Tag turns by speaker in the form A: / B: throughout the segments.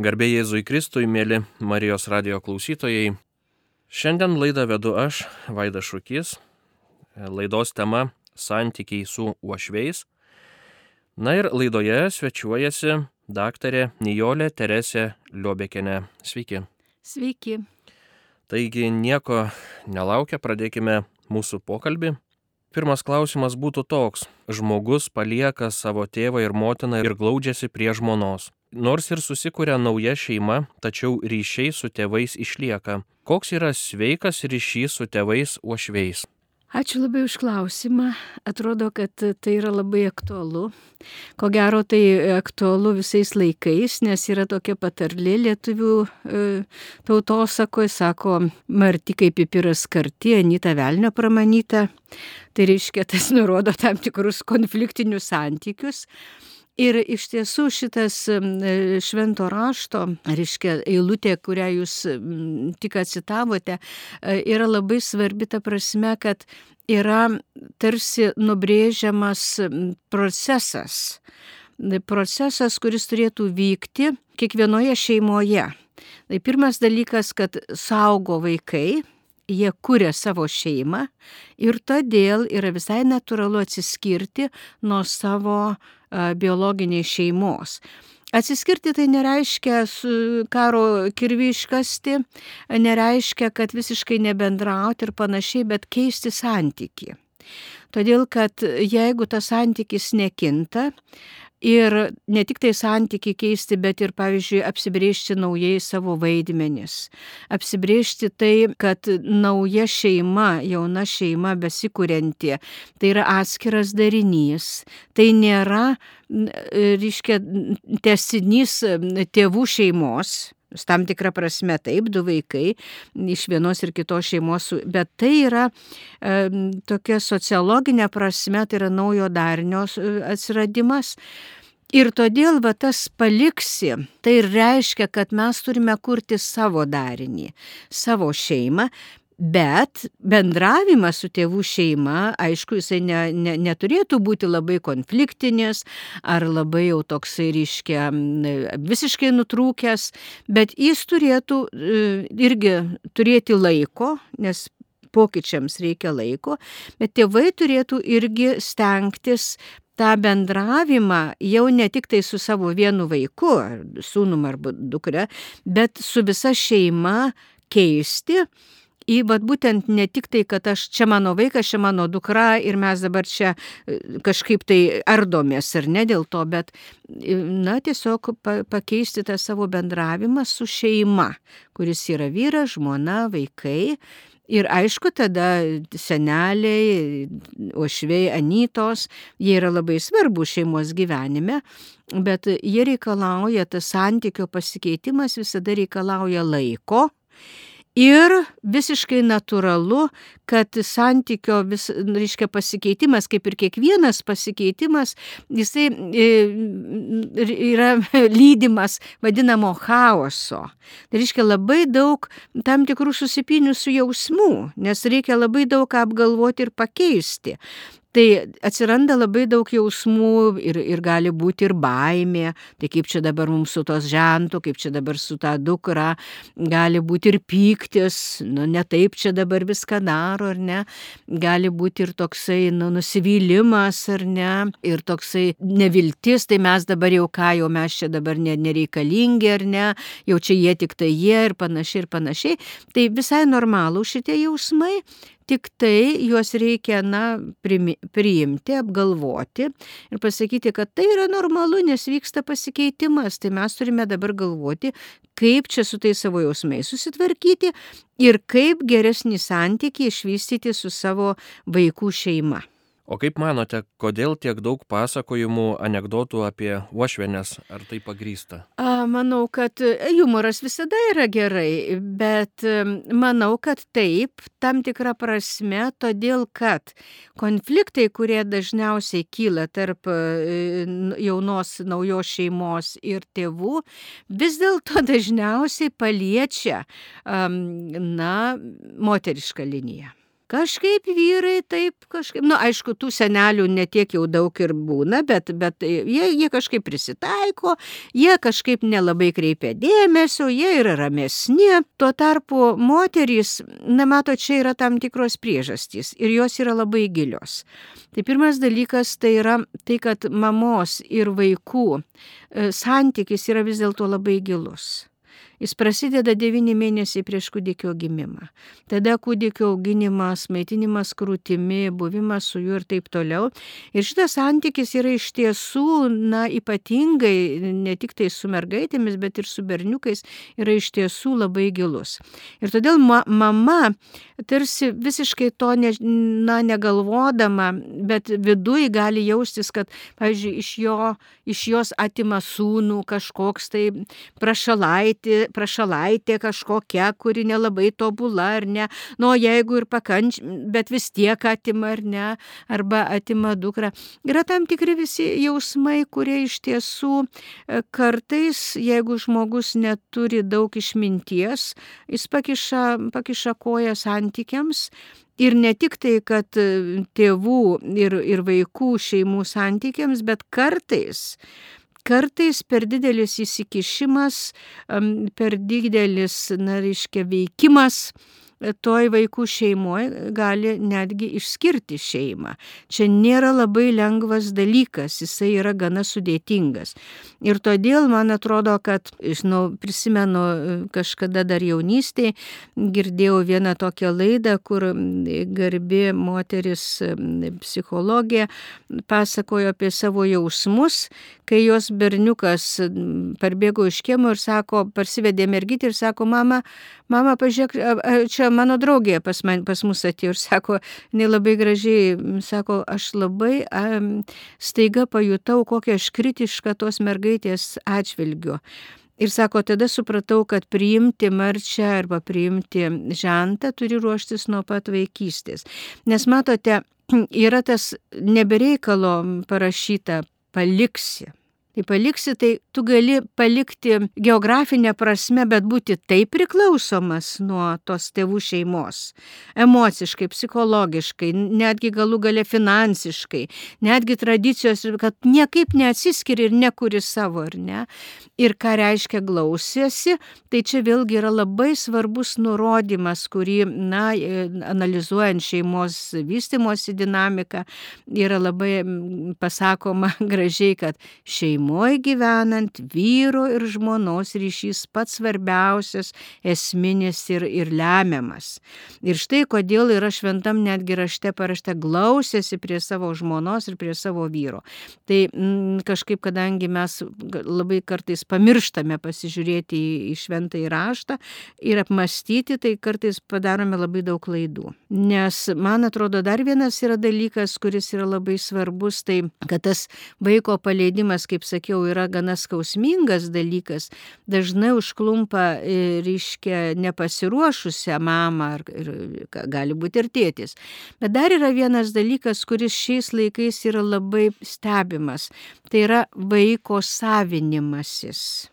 A: Garbė Jėzui Kristui, mėly Marijos radio klausytojai. Šiandien laidą vedu aš, Vaidas Šukys. Laidos tema - santykiai su uošveis. Na ir laidoje svečiuojasi daktarė Nijolė Teresė Liobekinė. Sveiki.
B: Sveiki.
A: Taigi nieko nelaukia, pradėkime mūsų pokalbį. Pirmas klausimas būtų toks. Žmogus palieka savo tėvą ir motiną ir glaudžiasi prie žmonos. Nors ir susikuria nauja šeima, tačiau ryšiai su tėvais išlieka. Koks yra sveikas ryšys su tėvais uošveis?
B: Ačiū labai už klausimą. Atrodo, kad tai yra labai aktualu. Ko gero, tai aktualu visais laikais, nes yra tokia patarlė lietuvių e, tautosakoje, sako, marti kaip pipiras karti, anyta velnio pramanyta. Tai reiškia, tas nurodo tam tikrus konfliktinius santykius. Ir iš tiesų šitas e, švento rašto, reiškia, eilutė, kurią jūs tik citavote, e, yra labai svarbi ta prasme, kad yra tarsi nubrėžiamas procesas. Procesas, kuris turėtų vykti kiekvienoje šeimoje. Tai pirmas dalykas, kad saugo vaikai, jie kuria savo šeimą ir todėl yra visai natūralu atsiskirti nuo savo biologiniai šeimos. Atsiskirti tai nereiškia karo kirvi iškasti, nereiškia, kad visiškai nebendrauti ir panašiai, bet keisti santyki. Todėl, kad jeigu tas santykis nekinta, Ir ne tik tai santykiai keisti, bet ir, pavyzdžiui, apsibriežti naujai savo vaidmenis. Apsibriežti tai, kad nauja šeima, jauna šeima besikūrenti, tai yra atskiras darinys. Tai nėra, reiškia, tesinys tėvų šeimos, tam tikrą prasme taip, du vaikai iš vienos ir kitos šeimos, bet tai yra e, tokia sociologinė prasme, tai yra naujo darnio atsiradimas. Ir todėl va tas paliksi, tai reiškia, kad mes turime kurti savo darinį, savo šeimą, Bet bendravimas su tėvų šeima, aišku, jisai ne, ne, neturėtų būti labai konfliktinis ar labai jau toksai ryškia visiškai nutrūkęs, bet jis turėtų e, irgi turėti laiko, nes pokyčiams reikia laiko, bet tėvai turėtų irgi stengtis tą bendravimą jau ne tik tai su savo vienu vaiku, sūnum arba dukra, bet su visa šeima keisti į vat būtent ne tik tai, kad aš čia mano vaikas, čia mano dukra ir mes dabar čia e, kažkaip tai ardomės ar ne dėl to, bet, e, na, tiesiog pakeisti tą savo bendravimą su šeima, kuris yra vyras, žmona, vaikai. Ir aišku, tada seneliai, ošvei, anytos, jie yra labai svarbu šeimos gyvenime, bet jie reikalauja, tas santykio pasikeitimas visada reikalauja laiko Ir visiškai natūralu, kad santykio vis, reiškia, pasikeitimas, kaip ir kiekvienas pasikeitimas, jisai e, yra lydimas vadinamo chaoso. Tai reiškia labai daug tam tikrų susipiniusių jausmų, nes reikia labai daug ką apgalvoti ir pakeisti. Tai atsiranda labai daug jausmų ir, ir gali būti ir baimė, tai kaip čia dabar mums su tos žentu, kaip čia dabar su ta dukra, gali būti ir pyktis, nu ne taip čia dabar viską daro, ar ne, gali būti ir toksai nu, nusivylimas, ar ne, ir toksai neviltis, tai mes dabar jau ką, jau mes čia dabar nereikalingi, ar ne, jau čia jie tik tai jie ir panašiai ir panašiai. Tai visai normalų šitie jausmai, Tik tai juos reikia, na, priimti, apgalvoti ir pasakyti, kad tai yra normalu, nes vyksta pasikeitimas. Tai mes turime dabar galvoti, kaip čia su tais savo jausmais susitvarkyti ir kaip geresnį santykį išvystyti su savo vaikų šeima.
A: O kaip manote, kodėl tiek daug pasakojimų, anegdotų apie uošvenės, ar tai pagrysta?
B: A, manau, kad humoras visada yra gerai, bet manau, kad taip, tam tikrą prasme, todėl kad konfliktai, kurie dažniausiai kyla tarp e, jaunos naujos šeimos ir tėvų, vis dėlto dažniausiai paliečia, na, moterišką liniją. Kažkaip vyrai taip kažkaip, na, nu, aišku, tų senelių netiek jau daug ir būna, bet, bet jie, jie kažkaip prisitaiko, jie kažkaip nelabai kreipia dėmesio, jie yra ramesni. Tuo tarpu moterys, na, mato, čia yra tam tikros priežastys ir jos yra labai gilios. Tai pirmas dalykas tai yra tai, kad mamos ir vaikų e, santykis yra vis dėlto labai gilus. Jis prasideda devyni mėnesiai prieš kūdikio gimimą. Tada kūdikio auginimas, maitinimas krūtimi, buvimas su juo ir taip toliau. Ir šitas santykis yra iš tiesų, na, ypatingai ne tik tai su mergaitėmis, bet ir su berniukais, yra iš tiesų labai gilus. Ir todėl ma mama tarsi visiškai to ne, na, negalvodama, bet viduje gali jaustis, kad, pavyzdžiui, iš, jo, iš jos atima sūnų kažkoks tai prašalaitį, prašalaitė kažkokia, kuri nelabai tobula ar ne, nu, jeigu ir pakanč, bet vis tiek atima ar ne, arba atima dukrą. Yra tam tikri visi jausmai, kurie iš tiesų e, kartais, jeigu žmogus neturi daug išminties, jis pakiša, pakiša koją santykiams. Ir ne tik tai, kad e, tėvų ir, ir vaikų šeimų santykiams, bet kartais kartais per didelis įsikišimas, per didelis, na, reiškia, veikimas toj vaikų šeimoje gali netgi išskirti šeimą. Čia nėra labai lengvas dalykas, jisai yra gana sudėtingas. Ir todėl man atrodo, kad, žinau, prisimenu kažkada dar jaunystėje, girdėjau vieną tokią laidą, kur garbi moteris psichologija pasakojo apie savo jausmus, kai jos berniukas parbėgo iš kiemo ir sako, parsivedė mergitį ir sako, mama, mama, pažiūrėk, čia mano draugė pas, man, pas mus atėjo ir sako, jinai labai gražiai, sako, aš labai um, staiga pajutau, kokią aš kritišką tos mergaitės atžvilgiu. Ir sako, tada supratau, kad priimti marčią arba priimti žantą turi ruoštis nuo pat vaikystės. Nes matote, yra tas nebereikalo parašyta paliksi. Tai paliksi, tai tu gali palikti geografinę prasme, bet būti taip priklausomas nuo tos tėvų šeimos. Emociškai, psichologiškai, netgi galų gale finansiškai, netgi tradicijos, kad niekaip neatsiskiri ir nekuri savo, ar ne. Ir ką reiškia glausiesi, tai čia vėlgi yra labai svarbus nurodymas, kurį, na, analizuojant šeimos vystimosi dinamiką, yra labai pasakoma gražiai, kad šeima šeimoje gyvenant vyro ir žmonos ryšys pats svarbiausias, esminis ir, ir lemiamas. Ir štai kodėl yra šventam netgi rašte parašta glausėsi prie savo žmonos ir prie savo vyro. Tai m, mm, kažkaip, kadangi mes labai kartais pamirštame pasižiūrėti į, į šventą įraštą ir apmastyti, tai kartais padarome labai daug klaidų. Nes man atrodo dar vienas yra dalykas, kuris yra labai svarbus, tai kad tas vaiko paleidimas, kaip sakiau, yra gana skausmingas dalykas, dažnai užklumpa, e, reiškia, nepasiruošusią mamą, ar, ir, gali būti ir tėtis. Bet dar yra vienas dalykas, kuris šiais laikais yra labai stebimas, tai yra vaiko savinimasis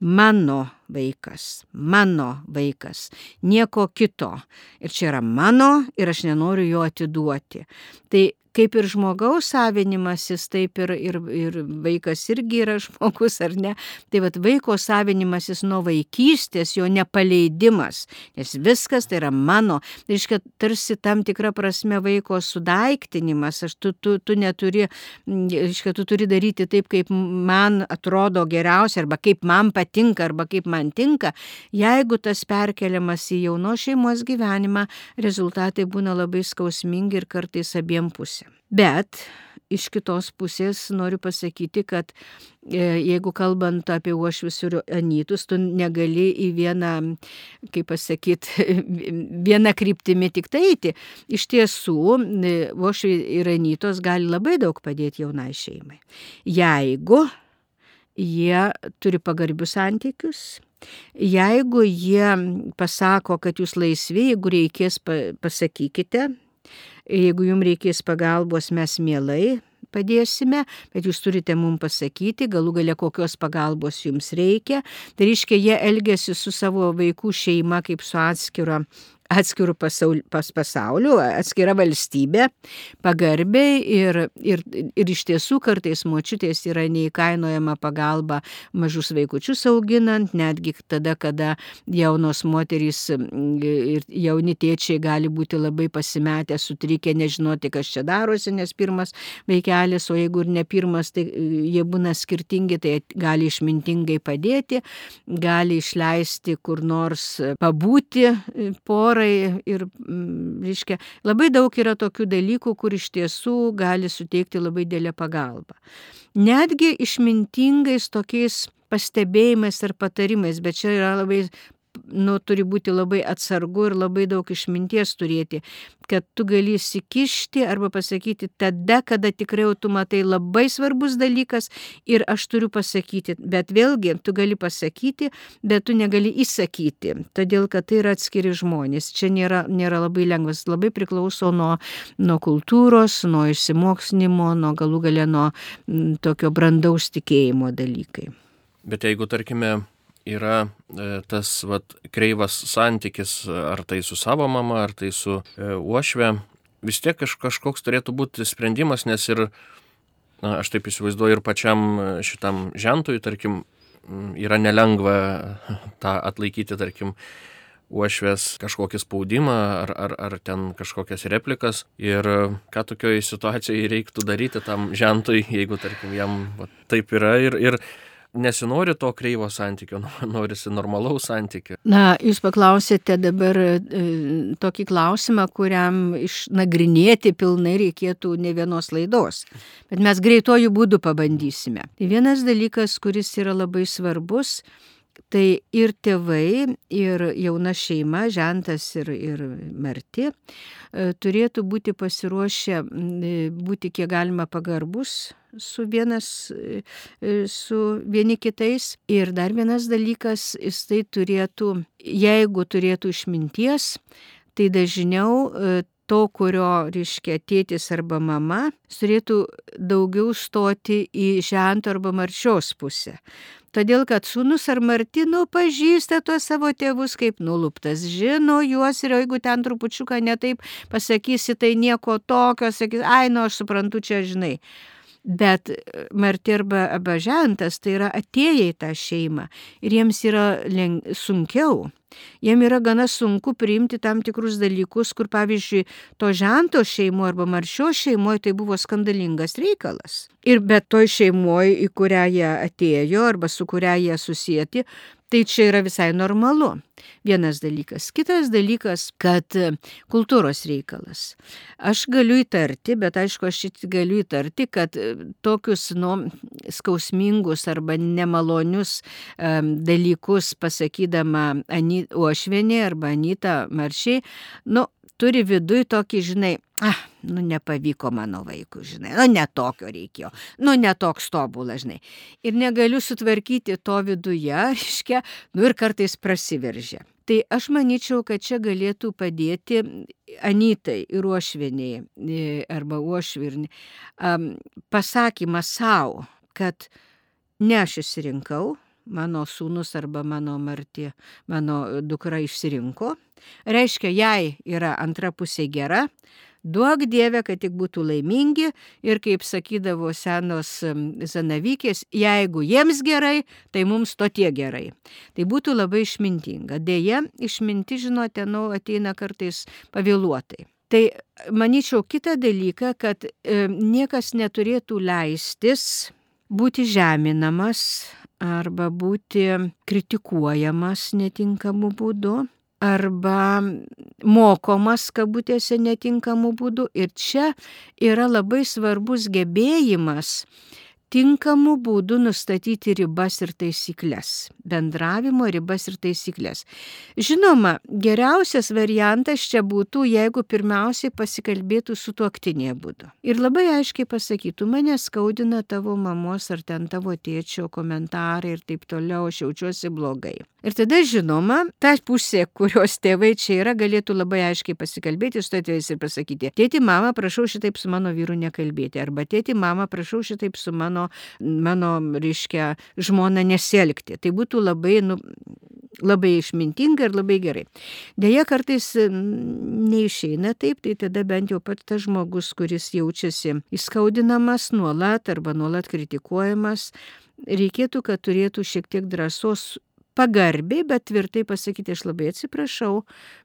B: mano vaikas, mano vaikas, nieko kito. Ir čia yra mano ir aš nenoriu jo atiduoti. Tai kaip ir žmogaus savinimasis, taip ir, ir, ir vaikas irgi yra žmogus, ar ne? Tai vad vaiko savinimasis nuo vaikystės, jo nepaleidimas, nes viskas tai yra mano. Tai reiškia, tarsi tam tikra prasme vaiko sudaiktinimas, aš tu, tu, tu neturi, reiškia, tu turi daryti taip, kaip man atrodo geriausia, arba kaip man patinka, arba kaip man tinka. Jeigu tas perkeliamas į jauno šeimos gyvenimą, rezultatai būna labai skausmingi ir kartais abiem pusėm. Bet iš kitos pusės noriu pasakyti, kad e, jeigu kalbant apie uošvius ir anytus, tu negali į vieną, kaip pasakyti, vieną kryptimį tik tai eiti. Iš tiesų, e, uošviai ir anytos gali labai daug padėti jaunai šeimai. Jeigu jie turi pagarbius santykius, jeigu jie pasako, kad jūs laisvi, jeigu reikės, pasakykite, Jeigu jums reikės pagalbos, mes mielai padėsime, bet jūs turite mums pasakyti, galų gale kokios pagalbos jums reikia. Tai reiškia, jie elgesi su savo vaikų šeima kaip su atskira atskirų pasaul, pas pasaulių, atskira valstybė, pagarbiai ir, ir, ir iš tiesų kartais močiutės yra neįkainojama pagalba mažus vaikučius auginant, netgi tada, kada jaunos moterys ir jauni tėčiai gali būti labai pasimetę, sutrikę, nežinoti, kas čia darosi, nes pirmas vaikelis, o jeigu ir ne pirmas, tai jie būna skirtingi, tai gali išmintingai padėti, gali išleisti kur nors pabūti porą norai ir, mm, reiškia, labai daug yra tokių dalykų, kur iš tiesų gali suteikti labai dėlę pagalbą. Netgi išmintingais tokiais pastebėjimais ar patarimais, bet čia yra labai nu, turi būti labai atsargu ir labai daug išminties turėti, kad tu gali įsikišti arba pasakyti tada, kada tikrai jau tu matai labai svarbus dalykas ir aš turiu pasakyti, bet vėlgi tu gali pasakyti, bet tu negali įsakyti, todėl kad tai yra atskiri žmonės. Čia nėra, nėra labai lengvas, labai priklauso nuo, nuo kultūros, nuo išsimoksnimo, nuo galų galę nuo m, tokio brandaus tikėjimo dalykai.
A: Bet jeigu, tarkime, yra e, tas vat, kreivas santykis, ar tai su savo mama, ar tai su e, uošve, vis tiek kaž, kažkoks turėtų būti sprendimas, nes ir, na, aš taip įsivaizduoju, ir pačiam šitam žentui, tarkim, yra nelengva tą atlaikyti, tarkim, uošvės kažkokį spaudimą ar, ar, ar ten kažkokias replikas. Ir ką tokioje situacijoje reiktų daryti tam žentui, jeigu, tarkim, jam va, taip yra. Ir, ir nesinori to kreivo santykio, norisi normalaus santykio.
B: Na, jūs paklausėte dabar e, tokį klausimą, kuriam išnagrinėti pilnai reikėtų ne vienos laidos. Bet mes greitojų būdų pabandysime. Tai vienas dalykas, kuris yra labai svarbus, tai ir tėvai, ir jauna šeima, žentas ir, ir merti, e, turėtų būti pasiruošę būti kiek galima pagarbus su vienas, e, e, su vieni kitais. Ir dar vienas dalykas, jis tai turėtų, jeigu turėtų išminties, tai dažniau e, to, kurio, reiškia, tėtis arba mama, turėtų daugiau stoti į žento arba marčios pusę. Todėl, kad sūnus ar Martino pažįsta tuos savo tėvus kaip nuluptas, žino juos ir jeigu ten trupučiuką netaip pasakysi, tai nieko tokio, sakys, ai, nu aš suprantu, čia žinai. Bet e, Marti arba Abažentas tai yra atėję į tą šeimą ir jiems yra leng... sunkiau. Jiem yra gana sunku priimti tam tikrus dalykus, kur pavyzdžiui, to žento šeimoje arba maršio šeimoje tai buvo skandalingas reikalas. Ir bet toj šeimoje, į kurią jie atėjo arba su kuria jie susijęti, Tai čia yra visai normalu. Vienas dalykas. Kitas dalykas, kad e, kultūros reikalas. Aš galiu įtarti, bet aišku, aš galiu įtarti, kad e, tokius nu, skausmingus arba nemalonius um, dalykus pasakydama Ani, Uošvienė arba Anita Maršiai, nu, turi viduj tokį, žinai, ah, nu nepavyko mano vaikui, žinai, nu netokio reikėjo, nu netoks tobulas, žinai. Ir negaliu sutvarkyti to viduje, reiškia, nu ir kartais prasiveržia. Tai aš manyčiau, kad čia galėtų padėti Anytai ir Uošviniai e, arba Uošvirni um, pasakymas savo, kad ne aš išsirinkau, mano sūnus arba mano marti, mano dukra išsirinko. Reiškia, jai yra antra pusė gera, duok Dievę, kad tik būtų laimingi ir, kaip sakydavo senos zanavykės, jeigu jiems gerai, tai mums to tie gerai. Tai būtų labai išmintinga. Deja, išminti, žinote, nu, ateina kartais pavėluotai. Tai manyčiau kitą dalyką, kad e, niekas neturėtų leistis būti žeminamas arba būti kritikuojamas netinkamu būdu arba mokomas kabutėse netinkamu būdu. Ir čia yra labai svarbus gebėjimas tinkamu būdu nustatyti ribas ir taisyklės. Bendravimo ribas ir taisyklės. Žinoma, geriausias variantas čia būtų, jeigu pirmiausiai pasikalbėtų su tuoktinė būdu. Ir labai aiškiai pasakytų, mane skaudina tavo mamos ar ten tavo tėčio komentarai ir taip toliau, aš jaučiuosi blogai. Ir tada, žinoma, ta pusė, kurios tėvai čia yra, galėtų labai aiškiai pasikalbėti su tėvais ir pasakyti, tėti, mama, prašau šitaip su mano vyru nekalbėti, arba tėti, mama, prašau šitaip su mano mano, mano reiškia, žmona nesielgti. Tai būtų labai, nu, labai išmintinga ir labai gerai. Deja, kartais neišeina taip, tai tada bent jau pats tas žmogus, kuris jaučiasi įskaudinamas nuolat arba nuolat kritikuojamas, reikėtų, kad turėtų šiek tiek drąsos pagarbiai, bet tvirtai pasakyti, aš labai atsiprašau,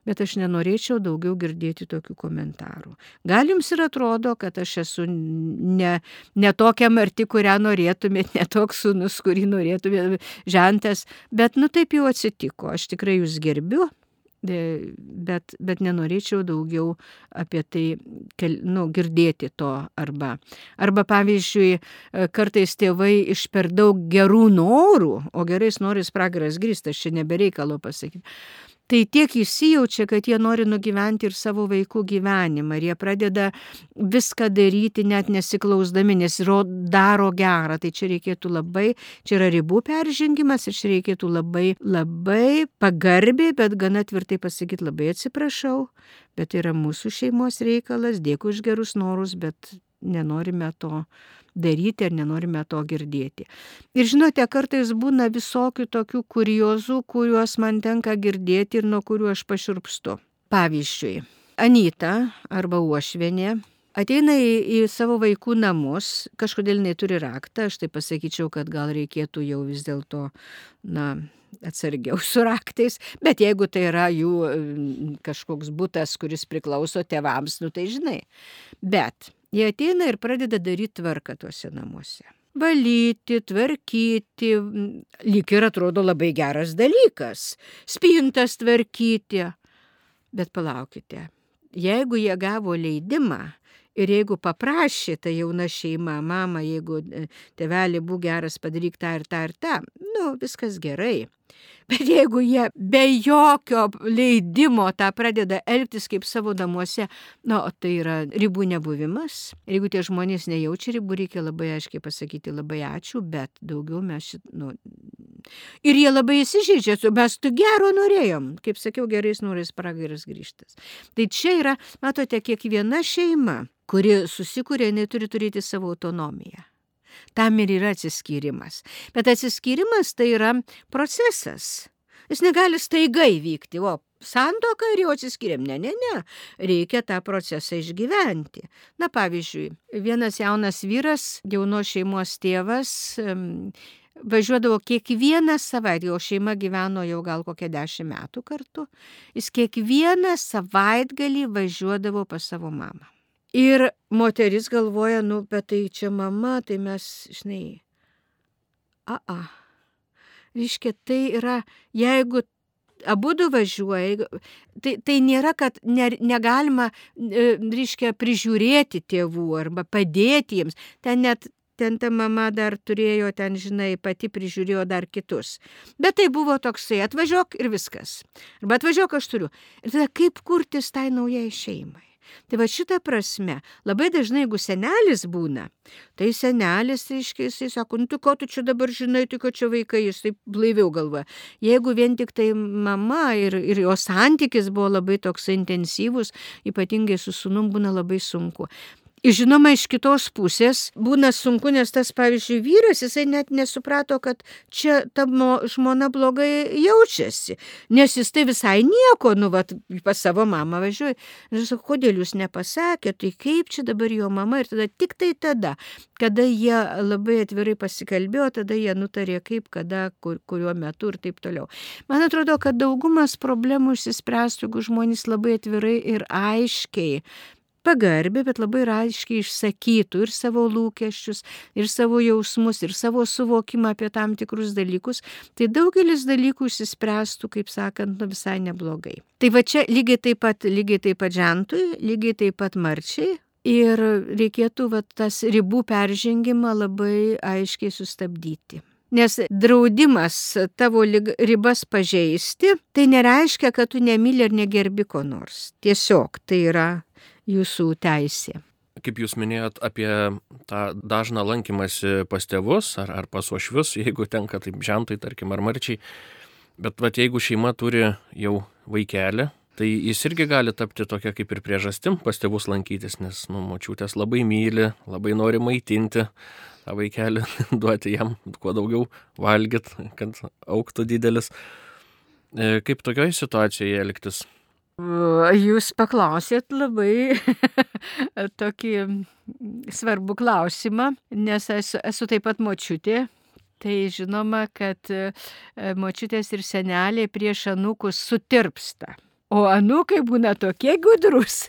B: bet aš nenorėčiau daugiau girdėti tokių komentarų. Gal jums ir atrodo, kad aš esu ne, ne tokia marti, kurią norėtumėt, ne toks sunus, kurį norėtumėt, žentas, bet nu taip jau atsitiko, aš tikrai jūs gerbiu, bet, bet nenorėčiau daugiau apie tai nu, girdėti to arba. Arba pavyzdžiui, kartais tėvai iš per daug gerų norų, o gerais norais pragaras grįstas, čia nebereikalo pasakyti tai tiek įsijaučia, kad jie nori nugyventi ir savo vaikų gyvenimą. Ir jie pradeda viską daryti net nesiklausdami, nes daro gerą. Tai čia reikėtų labai, čia yra ribų peržengimas ir čia reikėtų labai, labai pagarbiai, bet gana tvirtai pasakyti labai atsiprašau, bet tai yra mūsų šeimos reikalas, dėkui už gerus norus, bet nenorime to daryti ar nenorime to girdėti. Ir žinote, kartais būna visokių tokių kuriozų, kuriuos man tenka girdėti ir nuo kurių aš paširpstu. Pavyzdžiui, Anita arba Uošvienė ateina į, į savo vaikų namus, kažkodėl jinai turi raktą, aš tai pasakyčiau, kad gal reikėtų jau vis dėlto, na, atsargiau su raktais, bet jeigu tai yra jų kažkoks būtas, kuris priklauso tevams, nu tai žinai. Bet Jie ateina ir pradeda daryti tvarką tuose namuose. Valyti, tvarkyti, lyg ir atrodo labai geras dalykas. Spintas tvarkyti. Bet palaukite, jeigu jie gavo leidimą ir jeigu paprašė ta jauna šeima, mama, jeigu e, tevelė bū geras, padaryk tą ir tą ir tą, nu, viskas gerai. Bet jeigu jie be jokio leidimo tą pradeda elgtis kaip savo namuose, na, nu, tai yra ribų nebuvimas. Ir jeigu tie žmonės nejaučia ribų, reikia labai aiškiai pasakyti labai ačiū, bet daugiau mes šit, nu, Ir jie labai įsižeidžia, mes tu gero norėjom, kaip sakiau, gerais norais pragaras grįžtas. Tai čia yra, matote, kiekviena šeima, kuri susikūrė, jinai turi turėti savo autonomiją. Tam ir yra atsiskyrimas. Bet atsiskyrimas tai yra procesas. Jis negali staigai vykti, o santoką ir jau atsiskiriam. Ne, ne, ne. Reikia tą procesą išgyventi. Na, pavyzdžiui, vienas jaunas vyras, jaunos šeimos tėvas, važiuodavo kiekvieną savaitę, jo šeima gyveno jau gal kokią dešimt metų kartu, jis kiekvieną savaitgalį važiuodavo pas savo mamą. Ir moteris galvoja, nu, bet tai čia mama, tai mes, žinai, a, a. Reiškia, tai yra, jeigu abu du važiuoja, tai, tai nėra, kad ne, negalima, e, reiškia, prižiūrėti tėvų arba padėti jiems. Ten net ten ta mama dar turėjo, ten, žinai, pati prižiūrėjo dar kitus. Bet tai buvo toksai, atvažiuok ir viskas. Arba atvažiuok aš turiu. Ir tada kaip kurtis tai naujai šeimai. Tai va šitą prasme, labai dažnai, jeigu senelis būna, tai senelis, reiškia, jisai sako, nu tu ko tu čia dabar žinai, tai ko čia vaikai, jis taip blaiviau galva. Jeigu vien tik tai mama ir, ir jo santykis buvo labai toks intensyvus, ypatingai su sunum būna labai sunku. Žinoma, iš kitos pusės būna sunku, nes tas, pavyzdžiui, vyras, jisai net nesuprato, kad čia ta žmona blogai jaučiasi, nes jis tai visai nieko, nu, va, pas savo mamą važiuoja. Ir aš sakau, kodėl jūs nepasakėte, tai kaip čia dabar jo mama ir tada tik tai tada, kada jie labai atvirai pasikalbėjo, tada jie nutarė kaip, kada, kur, kuriuo metu ir taip toliau. Man atrodo, kad daugumas problemų išsispręstų, jeigu žmonės labai atvirai ir aiškiai pagarbiai, bet labai aiškiai išsakytų ir savo lūkesčius, ir savo jausmus, ir savo suvokimą apie tam tikrus dalykus, tai daugelis dalykų išsispręstų, kaip sakant, nu, visai neblogai. Tai va čia lygiai taip pat, lygiai taip pat žentui, lygiai taip pat marčiai. Ir reikėtų va, tas ribų peržengimą labai aiškiai sustabdyti. Nes draudimas tavo ribas pažeisti, tai nereiškia, kad tu nemyli ar negerbi ko nors. Tiesiog tai yra jūsų teisė.
A: Kaip jūs minėjot apie tą dažną lankymasi pas tėvus ar, ar pas ošvius, jeigu tenka taip žentui, tarkim, ar marčiai, bet vat, jeigu šeima turi jau vaikelį, tai jis irgi gali tapti tokia kaip ir priežastim pas tėvus lankytis, nes, nu, močiutės labai myli, labai nori maitinti tą vaikelį, duoti jam kuo daugiau valgyt, kad auktų didelis. E, kaip tokioj situacijoje elgtis?
B: Jūs paklausėt labai tokį svarbų klausimą, nes esu, esu taip pat močiutė. Tai žinoma, kad e, močiutės ir seneliai prieš anūkus sutirpsta. O anūkai būna tokie gudrus,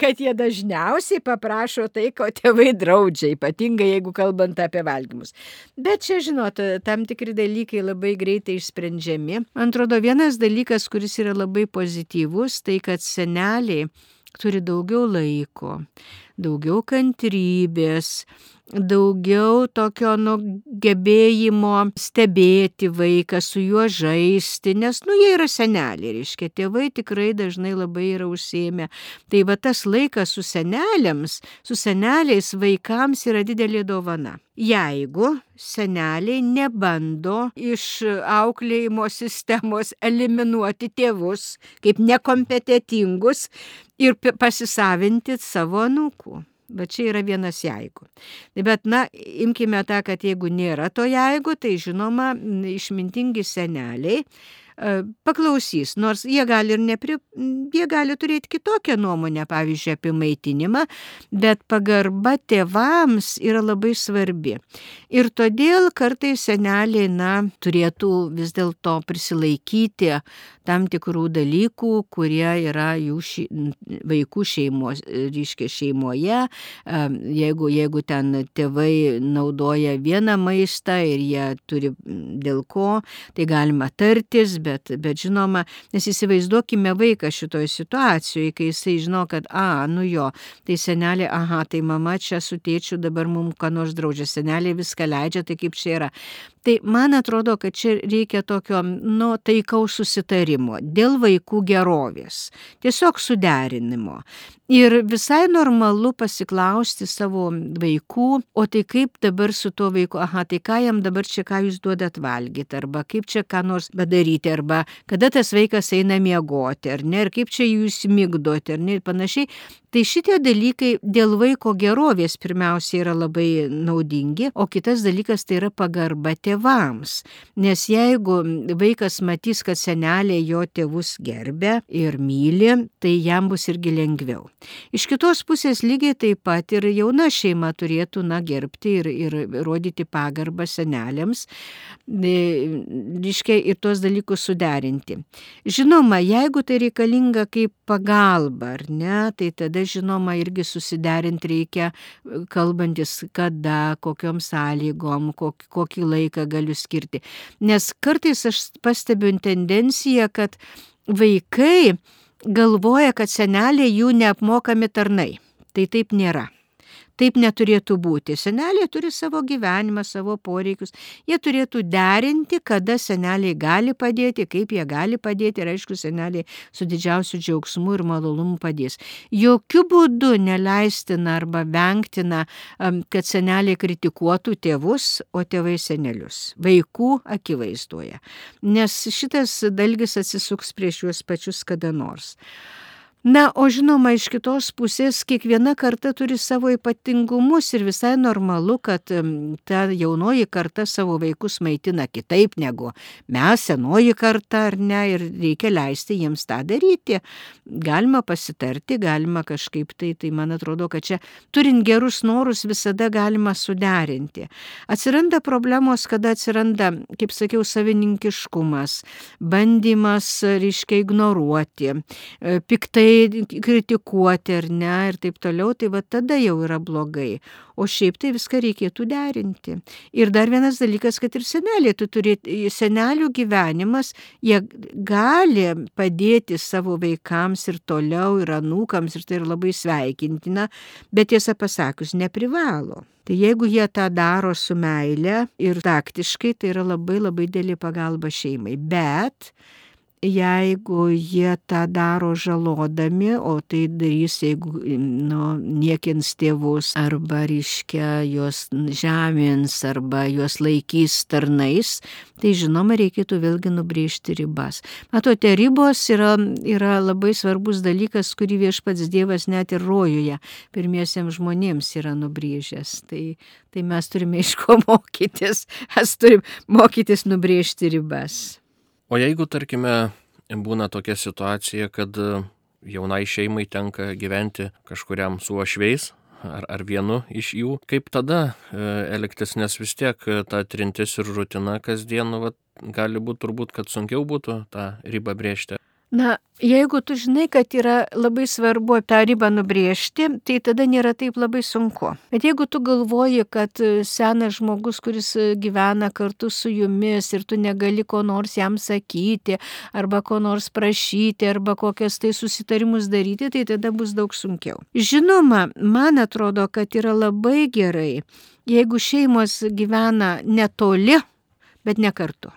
B: kad jie dažniausiai paprašo tai, ko tėvai draudžia, ypatingai jeigu kalbant apie valgymus. Bet čia, žinot, tam tikri dalykai labai greitai išsprendžiami. Man atrodo, vienas dalykas, kuris yra labai pozityvus, tai kad seneliai turi daugiau laiko, daugiau kantrybės, daugiau tokio nu, gebėjimo stebėti vaiką, su juo žaisti, nes, nu, jie yra seneliai, reiškia, tėvai tikrai dažnai labai yra užsėmę. Tai va tas laikas su seneliams, su seneliais vaikams yra didelė dovana. Jeigu seneliai nebando iš auklėjimo sistemos eliminuoti tėvus kaip nekompetitingus ir pasisavinti savo anūkų. Bet čia yra vienas jeigu. Bet, na, imkime tą, kad jeigu nėra to jeigu, tai žinoma, išmintingi seneliai E, paklausys, nors jie gali nepri, jie gali turėti kitokią nuomonę, pavyzdžiui, apie maitinimą, bet pagarba tėvams yra labai svarbi. Ir todėl kartais seneliai, na, turėtų vis dėlto prisilaikyti tam tikrų dalykų, kurie yra jų ši, vaikų šeimos, ryškia šeimoje. Jeigu, jeigu ten tėvai naudoja vieną maistą ir jie turi dėl ko, tai galima tartis, bet, bet žinoma, nes įsivaizduokime vaiką šitoje situacijoje, kai jisai žino, kad, a, nu jo, tai senelė, aha, tai mama čia su tėčiu dabar mums ką nors draudžia, senelė viską leidžia, tai kaip čia yra. Tai man atrodo, kad čia reikia tokio, nu, taikaus susitarimo dėl vaikų gerovės, tiesiog suderinimo. Ir visai normalu pasiklausti savo vaikų, o tai kaip dabar su tuo vaiku, aha, tai ką jam dabar čia ką jūs duodat valgyti, arba kaip čia ką nors padaryti, arba kada tas vaikas eina miegoti, ar ne, ir kaip čia jūs mygdote, ar ne, ir panašiai. Tai šitie dalykai dėl vaiko gerovės pirmiausia yra labai naudingi, o kitas dalykas tai yra pagarba tėvams. Nes jeigu vaikas matys, kad senelė jo tėvus gerbė ir myli, tai jam bus irgi lengviau. Iš kitos pusės lygiai taip pat ir jauna šeima turėtų, na, gerbti ir, ir rodyti pagarbą senelėms, reiškia, ir tuos dalykus suderinti. Žinoma, jeigu tai reikalinga kaip pagalba, ar ne, tai tada, žinoma, irgi susiderinti reikia, kalbantis kada, kokiom sąlygom, kokį, kokį laiką galiu skirti. Nes kartais aš pastebiu tendenciją, kad vaikai galvoja, kad seneliai jų neapmokami tarnai. Tai taip nėra. Taip neturėtų būti. Seneliai turi savo gyvenimą, savo poreikius. Jie turėtų derinti, kada seneliai gali padėti, kaip jie gali padėti ir aišku, seneliai su didžiausiu džiaugsmu ir malonumu padės. Jokių būdų neleistina arba vengtina, kad seneliai kritikuotų tėvus, o tėvai senelius. Vaikų akivaizdoje. Nes šitas dalgis atsisuks prieš juos pačius kada nors. Na, o žinoma, iš kitos pusės kiekviena karta turi savo ypatingumus ir visai normalu, kad ta jaunoji karta savo vaikus maitina kitaip negu mes, senoji karta, ar ne, ir reikia leisti jiems tą daryti. Galima pasitarti, galima kažkaip tai, tai man atrodo, kad čia turint gerus norus visada galima suderinti. Atsiranda problemos, kada atsiranda, kaip sakiau, savininkiškumas, bandymas, reiškia, ignoruoti, e, piktai kritikuoti ar ne ir taip toliau, tai va tada jau yra blogai. O šiaip tai viską reikėtų derinti. Ir dar vienas dalykas, kad ir senelė, tu turi, senelių gyvenimas, jie gali padėti savo vaikams ir toliau, ir anūkams, ir tai yra labai sveikintina, bet tiesą pasakius, neprivalo. Tai jeigu jie tą daro su meile ir taktiškai, tai yra labai labai dėlį pagalba šeimai. Bet jeigu jie tą daro žalodami, o tai darys, jeigu nu, niekins tėvus arba, reiškia, juos žemins arba juos laikys tarnais, tai žinoma, reikėtų vėlgi nubrėžti ribas. Matote, ribos yra, yra labai svarbus dalykas, kurį viešpats Dievas net ir rojuje pirmiesiems žmonėms yra nubrėžęs. Tai, tai mes turime iš ko mokytis, mes turime mokytis nubrėžti ribas.
A: O jeigu, tarkime, būna tokia situacija, kad jaunai šeimai tenka gyventi kažkuriam su ošveis, ar, ar vienu iš jų, kaip tada e, elgtis, nes vis tiek ta trintis ir rutina kasdien, nu, vat, gali būti turbūt, kad sunkiau būtų tą ribą brėžti.
B: Na, jeigu tu žinai, kad yra labai svarbu tą ribą nubriežti, tai tada nėra taip labai sunku. Bet jeigu tu galvoji, kad senas žmogus, kuris gyvena kartu su jumis ir tu negali ko nors jam sakyti, arba ko nors prašyti, arba kokias tai susitarimus daryti, tai tada bus daug sunkiau. Žinoma, man atrodo, kad yra labai gerai, jeigu šeimos gyvena netoli, bet ne kartu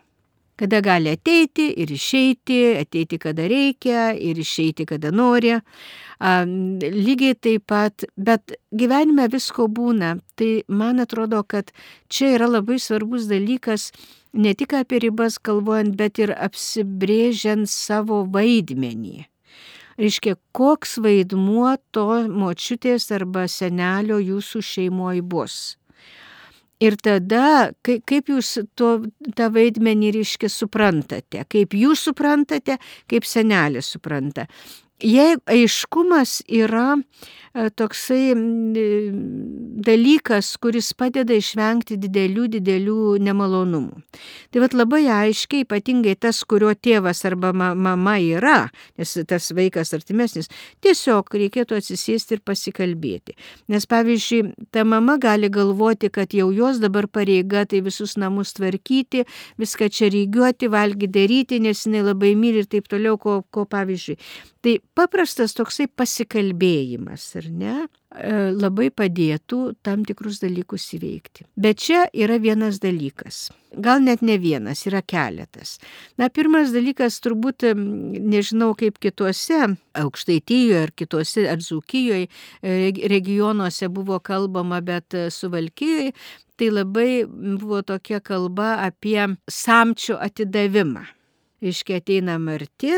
B: kada gali ateiti ir išeiti, ateiti kada reikia ir išeiti kada nori. Lygiai taip pat, bet gyvenime visko būna. Tai man atrodo, kad čia yra labai svarbus dalykas ne tik apie ribas kalbant, bet ir apsibrėžiant savo vaidmenį. Reiškia, koks vaidmuo to močiutės arba senelio jūsų šeimoje bus. Ir tada, kaip jūs to, tą vaidmenį ryškiai suprantate, kaip jūs suprantate, kaip senelis supranta. Jei aiškumas yra e, toksai dalykas, kuris padeda išvengti didelių, didelių nemalonumų. Tai vad labai aiškiai, ypatingai tas, kurio tėvas arba mama yra, nes tas vaikas artimesnis, tiesiog reikėtų atsisėsti ir pasikalbėti. Nes pavyzdžiui, ta mama gali galvoti, kad jau jos dabar pareiga tai visus namus tvarkyti, viską čia reigiuoti, valgyti, daryti, nes jinai labai myli ir taip toliau, ko, ko pavyzdžiui. Tai paprastas toksai pasikalbėjimas, ar ne, e, labai padėtų tam tikrus dalykus įveikti. Bet čia yra vienas dalykas. Gal net ne vienas, yra keletas. Na, pirmas dalykas turbūt, nežinau kaip kituose, aukštaityjoje ar kituose, ar Zukijoje regionuose buvo kalbama, bet e, suvalkijoje, tai labai buvo tokia kalba apie samčio atidavimą. Iškia ateina marti,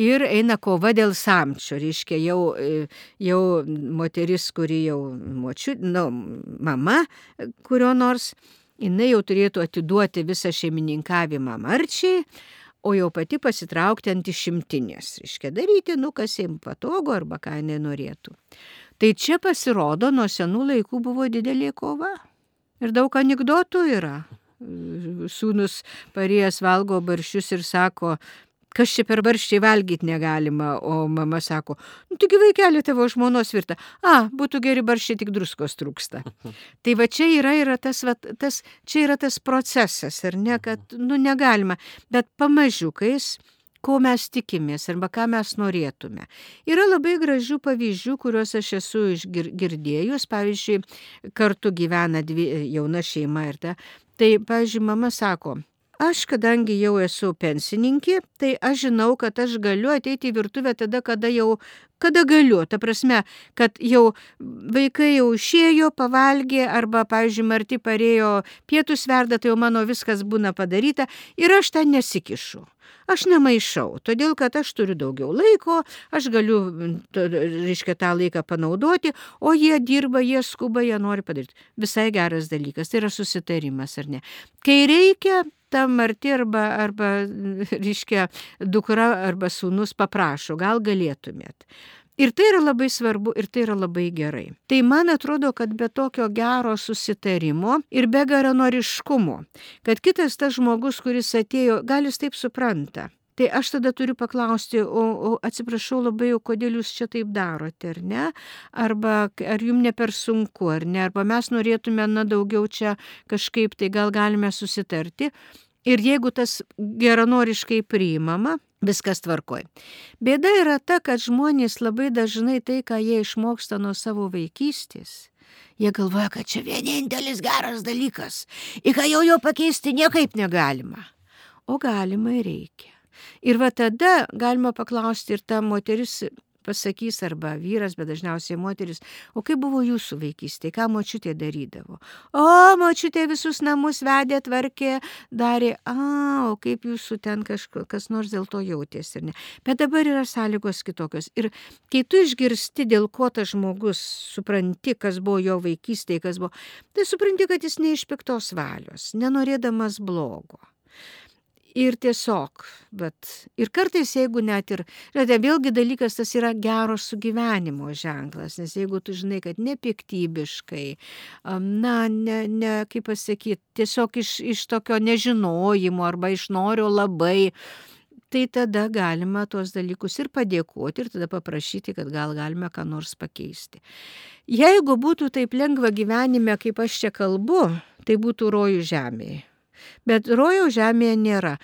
B: ir eina kova dėl samčio, reiškia jau, e, jau moteris, kuri jau močiu, nu, mama kurio nors, jinai jau turėtų atiduoti visą šeimininkavimą marčiai, o jau pati pasitraukti ant išimtinės, reiškia daryti, nu kas jiems patogu arba ką jinai norėtų. Tai čia pasirodo, nuo senų laikų buvo didelė kova. Ir daug anegdotų yra. Sūnus parėjęs valgo baršius ir sako, kas čia per barščiai valgyti negalima, o mama sako, nu taigi vaikelė tavo žmonos virta, a, būtų geri barščiai, tik druskos trūksta. tai va čia yra, yra tas, va, tas, čia yra tas procesas, ar ne, kad, nu negalima, bet pamažiukais ko mes tikimės arba ką mes norėtume. Yra labai gražių pavyzdžių, kuriuos aš esu girdėjus, pavyzdžiui, kartu gyvena dvi jauna šeima ir ta. Tai, pavyzdžiui, mama sako, Aš, kadangi jau esu pensininkė, tai aš žinau, kad aš galiu ateiti į virtuvę tada, kada jau, kada galiu. Ta prasme, kad jau vaikai jau išėjo, pavalgė, arba, pavyzdžiui, Marti parėjo pietus verda, tai jau mano viskas būna padaryta ir aš ten nesikišu. Aš nemaišau, todėl kad aš turiu daugiau laiko, aš galiu, reiškia, tą laiką panaudoti, o jie dirba, jie skuba, jie nori padaryti. Visai geras dalykas, tai yra susitarimas, ar ne? Kai reikia, ta Marti arba, arba reiškia, dukra arba sūnus paprašo, gal galėtumėt. Ir tai yra labai svarbu ir tai yra labai gerai. Tai man atrodo, kad be tokio gero susitarimo ir be geranoriškumo, kad kitas tas žmogus, kuris atėjo, gal jis taip supranta. Tai aš tada turiu paklausti, o, o atsiprašau labai, o kodėl jūs čia taip darote, ar ne? Arba ar jums ne per sunku, ar ne? Arba mes norėtume, na, daugiau čia kažkaip, tai gal galime susitarti. Ir jeigu tas geranoriškai priimama, viskas tvarkoj. Bėda yra ta, kad žmonės labai dažnai tai, ką jie išmoksta nuo savo vaikystės, jie galvoja, kad čia vienintelis geras dalykas, į ką jau jo pakeisti niekaip negalima. O galima ir reikia. Ir va tada galima paklausti ir ta moteris pasakys arba vyras, bet dažniausiai moteris, o kaip buvo jūsų vaikystė, ką močiutė darydavo. O, močiutė visus namus vedė, tvarkė, darė, a, o kaip jūsų ten kažkas kas nors dėl to jautėsi, ar ne. Bet dabar yra sąlygos kitokios. Ir kai tu išgirsti, dėl ko tas žmogus supranti, kas buvo jo vaikystėje, kas buvo, tai supranti, kad jis ne iš piktos valios, nenorėdamas blogo. Ir tiesiog, bet ir kartais, jeigu net ir, žinote, vėlgi dalykas tas yra gero sugyvenimo ženklas, nes jeigu tu žinai, kad nepiktybiškai, na, ne, ne kaip pasakyti, tiesiog iš, iš tokio nežinojimo arba iš norio labai, tai tada galima tuos dalykus ir padėkoti ir tada paprašyti, kad gal galime ką nors pakeisti. Jeigu būtų taip lengva gyvenime, kaip aš čia kalbu, tai būtų rojų žemėje. Bet rojaus žemėje nėra.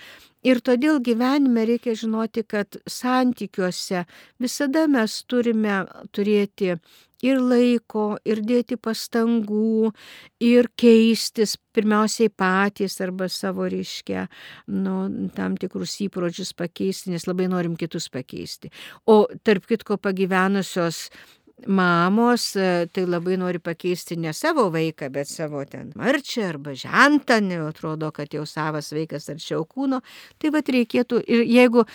B: Ir todėl gyvenime reikia žinoti, kad santykiuose visada mes turime turėti ir laiko, ir dėti pastangų, ir keistis pirmiausiai patys arba savo reiškia, nu, tam tikrus įpročius pakeisti, nes labai norim kitus pakeisti. O tarp kitko pagyvenusios mamos e, tai labai nori pakeisti ne savo vaiką, bet savo ten marčią arba žentą, atrodo, kad jau savas vaikas arčiau kūno. Tai vad reikėtų, ir jeigu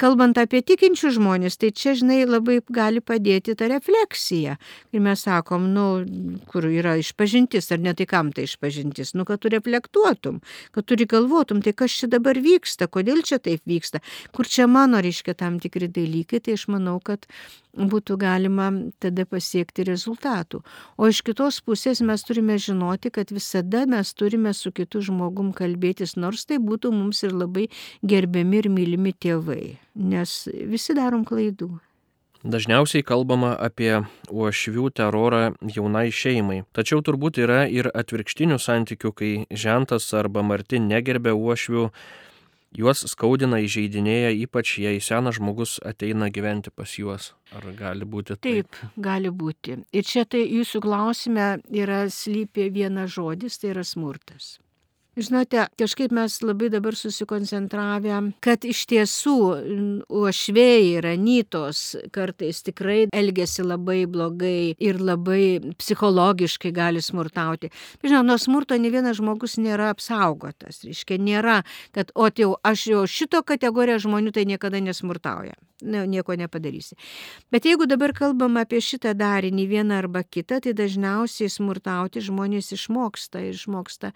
B: kalbant apie tikinčių žmonės, tai čia, žinai, labai gali padėti ta refleksija. Ir mes sakom, nu, kur yra išpažintis, ar ne tai kam tai išpažintis, nu, kad tu reflektuotum, kad turi galvotum, tai kas čia dabar vyksta, kodėl čia taip vyksta, kur čia mano, reiškia, tam tikri dalykai, tai aš manau, kad būtų galima tada pasiekti rezultatų. O iš kitos pusės mes turime žinoti, kad visada mes turime su kitu žmogum kalbėtis, nors tai būtų mums ir labai gerbiami ir mylimi tėvai, nes visi darom klaidų.
A: Dažniausiai kalbama apie uošvių terorą jaunai šeimai. Tačiau turbūt yra ir atvirkštinių santykių, kai žentas arba marti negerbė uošvių juos skaudina, įžeidinėja, ypač jei senas žmogus ateina gyventi pas juos. Ar gali būti taip?
B: Taip, gali būti. Ir čia tai jūsų klausime yra slypė vienas žodis, tai yra smurtas. Žinote, kažkaip mes labai dabar susikoncentravę, kad iš tiesų uošvėjai ir anytos kartais tikrai elgesi labai blogai ir labai psichologiškai gali smurtauti. Žinau, nuo smurto ne vienas žmogus nėra apsaugotas. Reiškia, nėra, kad, o tai jau aš jau šito kategoriją žmonių tai niekada nesmurtauja ne, nieko nepadarysi. Bet jeigu dabar kalbam apie šitą darinį vieną arba kitą, tai dažniausiai smurtauti žmonės išmoksta. Išmoksta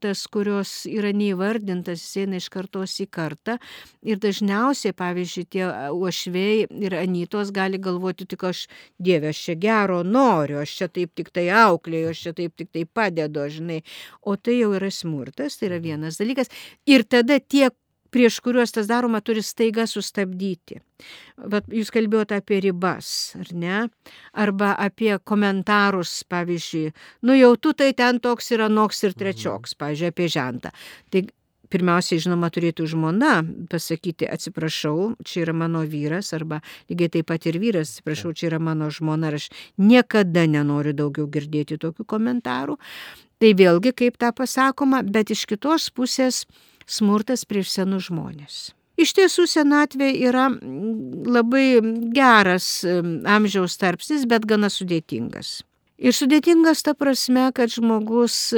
B: smurtas, kurios yra neįvardintas, jis eina iš kartos į kartą. Ir dažniausiai, pavyzdžiui, tie uošvėjai ir anytos gali galvoti, tik aš, Dieve, aš čia gero noriu, aš čia taip tik tai auklėjau, aš čia taip tik tai padedu, žinai. O tai jau yra smurtas, tai yra vienas dalykas. Ir tada tie, prieš kuriuos tas daroma, turi staiga sustabdyti. Vat jūs kalbėjote apie ribas, ar ne? Arba apie komentarus, pavyzdžiui, nu jau tu tai ten toks yra noks ir trečioks, pavyzdžiui, apie žentą. Tai pirmiausiai, žinoma, turėtų žmona pasakyti, atsiprašau, čia yra mano vyras, arba lygiai taip pat ir vyras, atsiprašau, čia yra mano žmona, ir aš niekada nenoriu daugiau girdėti tokių komentarų. Tai vėlgi kaip tą pasakoma, bet iš kitos pusės smurtas prieš senus žmonės. Iš tiesų senatvė yra labai geras amžiaus tarpsnis, bet gana sudėtingas. Ir sudėtingas ta prasme, kad žmogus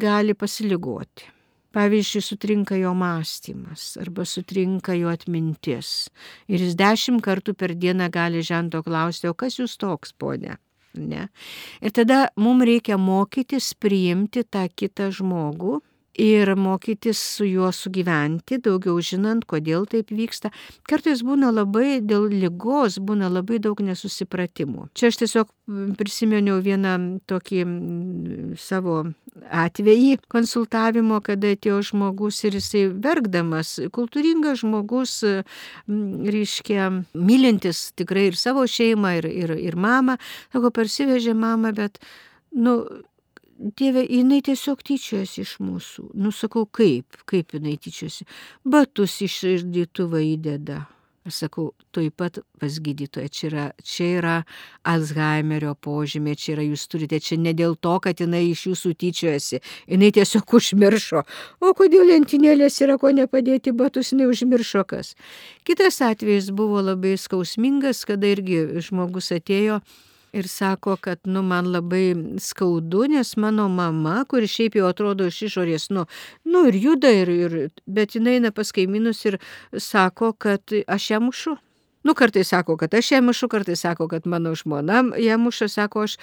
B: gali pasiligoti. Pavyzdžiui, sutrinka jo mąstymas arba sutrinka jo atmintis. Ir jis dešimt kartų per dieną gali žento klausti, o kas jūs toks, ponė? Ne. Ir tada mums reikia mokytis priimti tą kitą žmogų ir mokytis su juo sugyventi, daugiau žinant, kodėl taip vyksta. Kartais būna labai dėl lygos, būna labai daug nesusipratimų. Čia aš tiesiog prisiminiau vieną tokį savo atvejį konsultavimo, kada atėjo žmogus ir jisai verkdamas, kultūringas žmogus, reiškia, mylintis tikrai ir savo šeimą, ir, ir, ir mamą, sako, parsivežė mamą, bet, nu, Dieve, jinai tiesiog tyčiojasi iš mūsų. Nusakau, kaip, kaip jinai tyčiojasi. Batus iš išdytuvą įdeda. Aš sakau, tuoj pat pas gydytoją, čia yra, čia yra Alzheimerio požymė, čia yra jūs turite, čia ne dėl to, kad jinai iš jūsų tyčiojasi, jinai tiesiog užmiršo. O kodėl lentynėlės yra ko nepadėti batus, jinai užmiršo kas. Kitas atvejis buvo labai skausmingas, kada irgi žmogus atėjo ir sako, kad, nu, man labai skaudu, nes mano mama, kuri šiaip jau atrodo iš išorės, nu, nu ir juda, ir, ir, bet jinai eina pas kaimynus ir sako, kad aš ją mušu. Nu, kartai sako, kad aš ją mušu, kartai sako, kad mano žmona ją muša, sako, aš,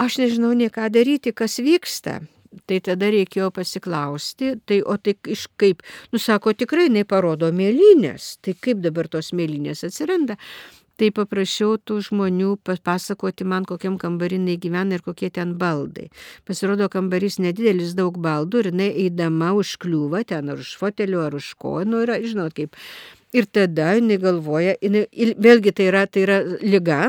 B: aš nežinau nie ką daryti, kas vyksta. Tai tada reikėjo pasiklausti, tai o tai iš kaip, nu sako, tikrai jinai parodo mėlynės, tai kaip dabar tos mėlynės atsiranda. Tai paprašiau tų žmonių papasakoti man, kokiam kambarinai gyvena ir kokie ten baldai. Pasirodo, kambarys nedidelis, daug baldų ir jinai eidama užkliūva ten ar už fotelio, ar už ko, nu yra, žinot kaip. Ir tada jinai galvoja, jinai, vėlgi tai yra, tai yra lyga,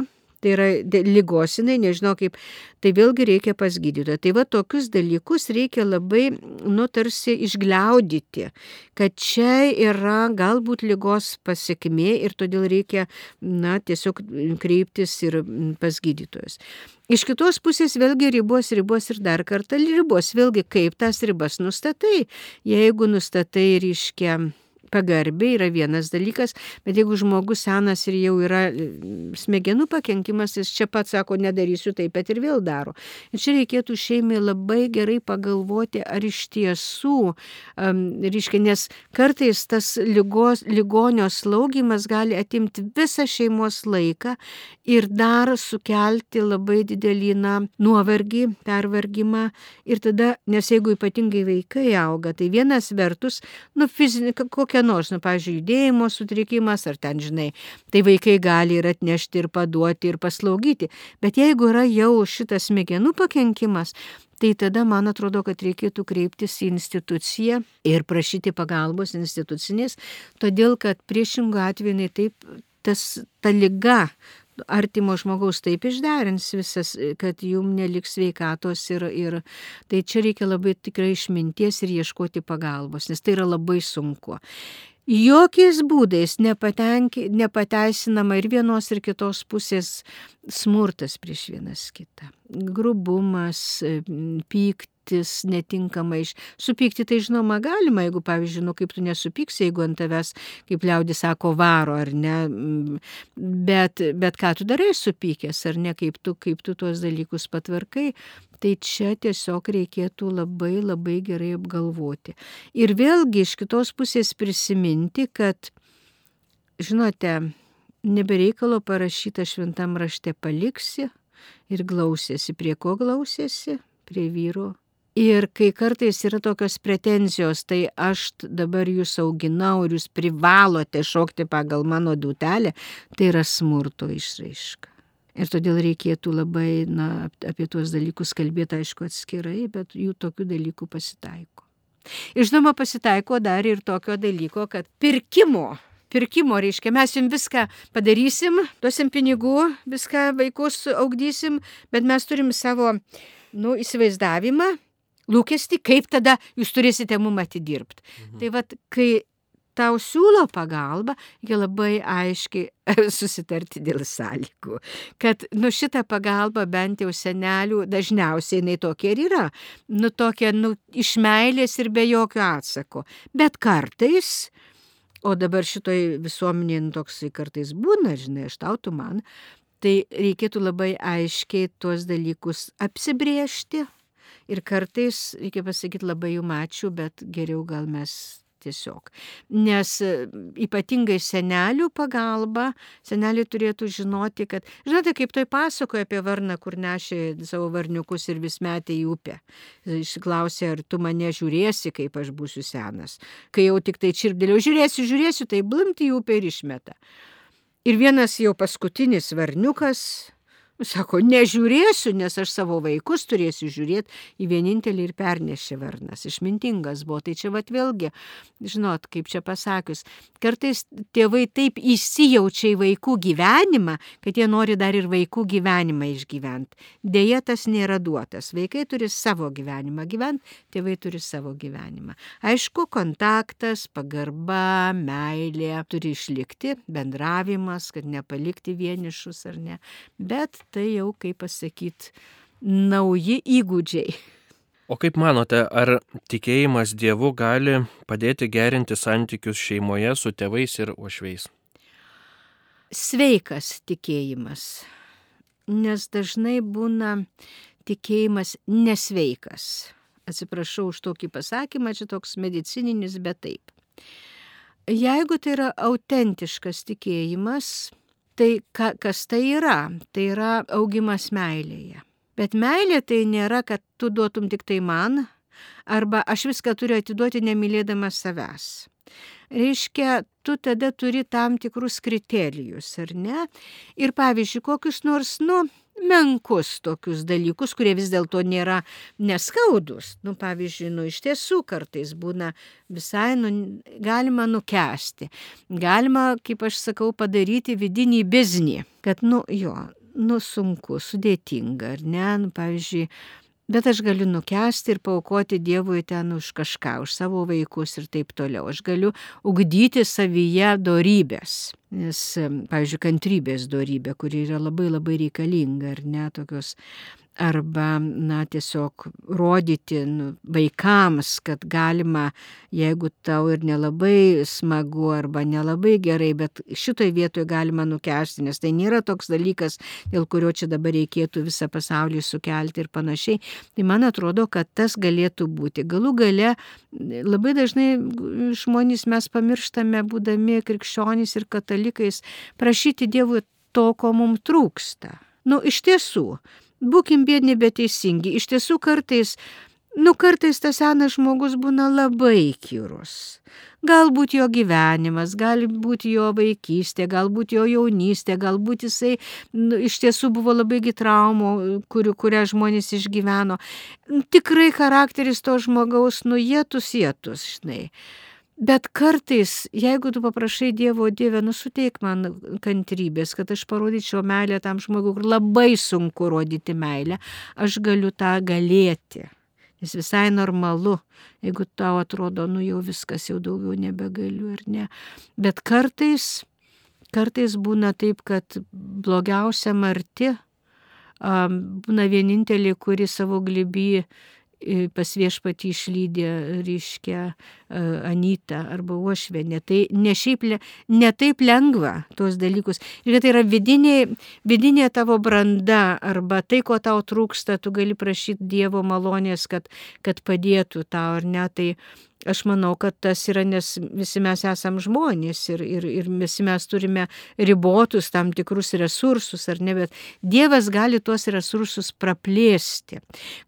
B: tai yra lygos jinai, nežinau kaip, tai vėlgi reikia pas gydytoją. Tai va tokius dalykus reikia labai, nu, tarsi išgliaudyti, kad čia yra galbūt lygos pasiekmė ir todėl reikia, na, tiesiog kreiptis ir pas gydytojus. Iš kitos pusės vėlgi ribos, ribos ir dar kartą ribos. Vėlgi, kaip tas ribas nustatai. Jeigu nustatai, reiškia, pagarbiai yra vienas dalykas, bet jeigu žmogus senas ir jau yra e, smegenų pakenkimas, jis čia pats sako, nedarysiu taip, bet ir vėl daro. Ir čia reikėtų šeimai labai gerai pagalvoti, ar iš tiesų, um, reiškia, nes kartais tas lygos, ligonio slaugimas gali atimti visą šeimos laiką ir dar sukelti labai didelį, na, nuovargį, pervargimą. Ir tada, nes jeigu ypatingai vaikai auga, tai vienas vertus, nu, fizinė, kokia kokia nors, nu, pavyzdžiui, judėjimo sutrikimas ar ten, žinai, tai vaikai gali ir atnešti, ir paduoti, ir paslaugyti. Bet jeigu yra jau šitas smegenų pakenkimas, tai tada man atrodo, kad reikėtų kreiptis į instituciją ir prašyti pagalbos institucinės, todėl kad priešingų atveju taip tas ta lyga artimo žmogaus taip išderins visas, kad jum neliks sveikatos ir, ir tai čia reikia labai tikrai išminties ir ieškoti pagalbos, nes tai yra labai sunku. Jokiais būdais nepateisinama ir vienos ir kitos pusės smurtas prieš vienas kitą. Grubumas, pykt, elgtis netinkamai. Supykti tai žinoma galima, jeigu, pavyzdžiui, nu kaip tu nesupyksi, jeigu ant tavęs, kaip liaudis sako, varo ar ne, mm, bet, bet ką tu darai supykęs, ar ne, kaip tu, kaip tu tuos dalykus patvarkai, tai čia tiesiog reikėtų labai labai gerai apgalvoti. Ir vėlgi iš kitos pusės prisiminti, kad, žinote, nebereikalo parašyta šventam rašte paliksi ir glausėsi. Prie ko glausėsi? Prie vyro Ir kai kartais yra tokios pretenzijos, tai aš dabar jūs auginau ir jūs privalote šokti pagal mano dutelę, tai yra smurto išraiška. Ir todėl reikėtų labai na, apie tuos dalykus kalbėti, aišku, atskirai, bet jų tokių dalykų pasitaiko. Ir žinoma, pasitaiko dar ir tokio dalyko, kad pirkimo pirkimo, reiškia, mes jums viską padarysim, duosim pinigų, viską vaikus augdysim, bet mes turim savo, nu, įsivaizdavimą, lūkesti, kaip tada jūs turėsite mum atidirbti. Mhm. Tai vad, kai tau siūlo pagalbą, jie labai aiškiai susitarti dėl sąlygų. Kad, nu, šitą pagalbą bent jau senelių dažniausiai jinai tokia ir yra. Nu, tokia, nu, iš meilės ir be jokio atsako. Bet kartais, o dabar šitoj visuomenėje nu, toksai kartais būna, žinai, aš tautų man, tai reikėtų labai aiškiai tuos dalykus apsibriežti Ir kartais, reikia pasakyti, labai jum ačiū, bet geriau gal mes tiesiog. Nes e, ypatingai senelių pagalba, seneliai turėtų žinoti, kad, žinote, kaip toj pasakoja apie varną, kur nešė savo varniukus ir vis metė į upę. Išklausė, ar tu mane žiūrėsi, kaip aš būsiu senas. Kai jau tik tai čirpdėliau, žiūrėsiu, žiūrėsiu, tai blimti į upę ir išmeta. Ir vienas jau paskutinis varniukas Sako, nežiūrėsiu, nes aš savo vaikus turėsiu žiūrėti į vienintelį ir pernešė varnas. Išmintingas buvo. Tai čia vat vėlgi, žinot, kaip čia pasakius, kartais tėvai taip įsijaučia į vaikų gyvenimą, kad jie nori dar ir vaikų gyvenimą išgyventi. Deja, tas nėra duotas. Vaikai turi savo gyvenimą gyventi, tėvai turi savo gyvenimą. Aišku, kontaktas, pagarba, meilė turi išlikti, bendravimas, kad nepalikti vienišus ar ne. Bet tai jau, kaip pasakyti, nauji įgūdžiai.
A: O kaip manote, ar tikėjimas Dievu gali padėti gerinti santykius šeimoje su tėvais ir ošveis?
B: Sveikas tikėjimas, nes dažnai būna tikėjimas nesveikas. Atsiprašau už tokį pasakymą, čia toks medicininis, bet taip. Jeigu tai yra autentiškas tikėjimas, Tai ka, kas tai yra? Tai yra augimas meilėje. Bet meilė tai nėra, kad tu duotum tik tai man, arba aš viską turiu atiduoti nemylėdamas savęs. Reiškia, tu tada turi tam tikrus kriterijus, ar ne? Ir pavyzdžiui, kokius nors, nu, menkus tokius dalykus, kurie vis dėlto nėra neskaudus. Nu, pavyzdžiui, nu, iš tiesų kartais būna visai, nu, galima nukesti. Galima, kaip aš sakau, padaryti vidinį biznį, kad, nu, jo, nu, sunku, sudėtinga, ar ne? Nu, pavyzdžiui, Bet aš galiu nukesti ir paukoti Dievui ten už kažką, už savo vaikus ir taip toliau. Aš galiu ugdyti savyje dorybės. Nes, pavyzdžiui, kantrybės dorybė, kuri yra labai labai reikalinga, ar ne, tokios arba, na, tiesiog rodyti nu, vaikams, kad galima, jeigu tau ir nelabai smagu arba nelabai gerai, bet šitoje vietoje galima nukesti, nes tai nėra toks dalykas, dėl kurio čia dabar reikėtų visą pasaulį sukelti ir panašiai. Tai man atrodo, kad tas galėtų būti. Galų gale labai dažnai žmonės mes pamirštame, būdami krikščionys ir katalikais, prašyti Dievui to, ko mums trūksta. Nu, iš tiesų, būkim biedni, bet teisingi. Iš tiesų kartais, nu kartais tas senas žmogus būna labai kyrus. Galbūt jo gyvenimas, galbūt jo vaikystė, galbūt jo jaunystė, galbūt jisai nu, iš tiesų buvo labaigi traumų, kurių, kurią žmonės išgyveno. Tikrai charakteris to žmogaus nujėtus jėtus, žinai. Bet kartais, jeigu tu paprašai Dievo Dievę, nusuteik man kantrybės, kad aš parodyčiau meilę tam žmogui, kur labai sunku rodyti meilę, aš galiu tą galėti. Nes visai normalu, jeigu tau atrodo, nu jau viskas, jau daugiau nebegaliu ar ne. Bet kartais, kartais būna taip, kad blogiausia marti būna vienintelė, kuri savo glibį pas viešpatį išlydė, reiškia, Anyta arba Ošvenė. Tai ne šiaip, ne taip lengva tuos dalykus. Ir tai yra vidinė, vidinė tavo branda arba tai, ko tau trūksta, tu gali prašyti Dievo malonės, kad, kad padėtų tau ar ne. Tai Aš manau, kad tas yra, nes visi mes esam žmonės ir, ir, ir visi mes turime ribotus tam tikrus resursus, ar ne, bet Dievas gali tuos resursus praplėsti.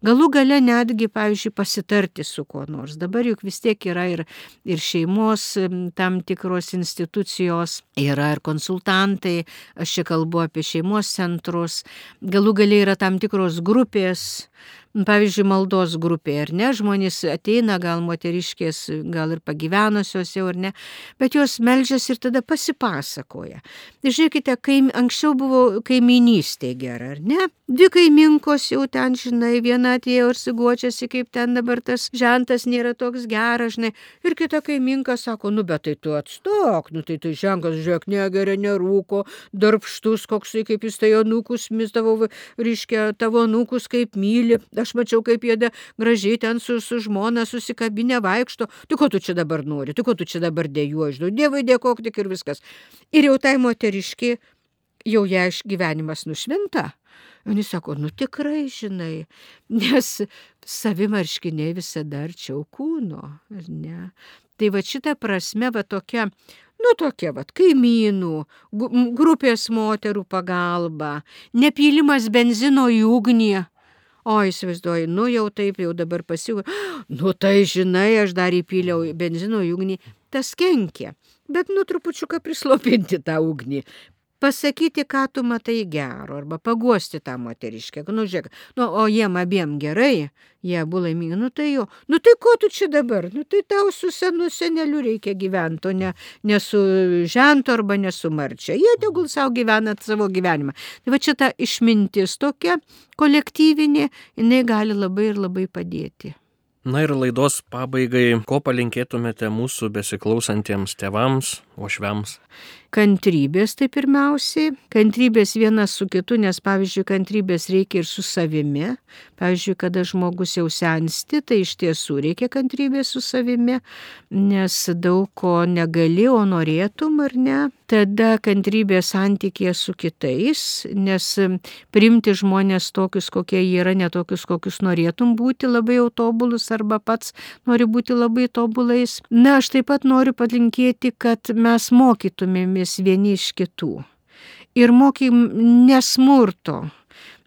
B: Galų gale netgi, pavyzdžiui, pasitarti su kuo nors. Dabar juk vis tiek yra ir, ir šeimos tam tikros institucijos, yra ir konsultantai, aš čia kalbu apie šeimos centrus, galų gale yra tam tikros grupės, pavyzdžiui, maldos grupė, ar ne, žmonės ateina, gal moteriškės, gal ir pagyvenusios jau, ar ne, bet jos melžiasi ir tada pasipasakoja. Žiūrėkite, kai anksčiau buvo kaiminystė gera, ar ne? Dvi kaiminkos jau ten, žinai, viena atėjo ir siguočiasi, kaip ten dabar tas žentas nėra toks geras, žinai, ir kita kaiminka sako, nu bet tai tu atstok, nu tai tai ženkas, žiūrėk, negeria, nerūko, darbštus, koksai, kaip jis tai anūkus misdavo, ryškia, tavo anūkus kaip myli, aš mačiau, kaip jie gražiai ten su, su žmona susikabinę vaikšto. Tu ko tu čia dabar nori, tu ko tu čia dabar dėjuoji, žinau, Dievui dėkok tik ir viskas. Ir jau tai moteriški, jau ją iš gyvenimas nušvinta. Jis sako, nu tikrai žinai, nes savimarškiniai visada arčiau kūno, ar ne? Tai va šitą prasme, va tokia, nu tokia, va kaimynų, grupės moterų pagalba, nepylimas benzino į ugnį, O įsivaizduoju, nu jau taip, jau dabar pasiū, nu tai žinai, aš dar įpyliau benzino į ugnį, tas kenkia. Bet nu trupučiuką prislopinti tą ugnį, pasakyti, ką tu matai gero, arba paguosti tą moteriškę. Nu, žiūrėk, nu, o jiem abiem gerai, jie abu laimingi, nu tai jo, nu tai ko tu čia dabar, nu tai tau su senu seneliu reikia gyventi, o ne, ne su žentu arba ne su marčia. Jie tegul savo gyvena savo gyvenimą. Tai va čia ta išmintis tokia kolektyvinė, jinai gali labai ir labai padėti.
A: Na ir laidos pabaigai, ko palinkėtumėte mūsų besiklausantiems tėvams, ošviams?
B: Kantrybės tai pirmiausiai, kantrybės vienas su kitu, nes pavyzdžiui, kantrybės reikia ir su savimi. Pavyzdžiui, kada žmogus jau sensti, tai iš tiesų reikia kantrybės su savimi, nes daug ko negali, o norėtum ar ne. Tada kantrybė santykė su kitais, nes primti žmonės tokius, kokie jie yra, ne tokius, kokius norėtum būti labai jau tobulus arba pats nori būti labai tobulais. Na, aš taip pat noriu palinkėti, kad mes mokytumėmės mokomės vieni iš kitų. Ir mokym nesmurto,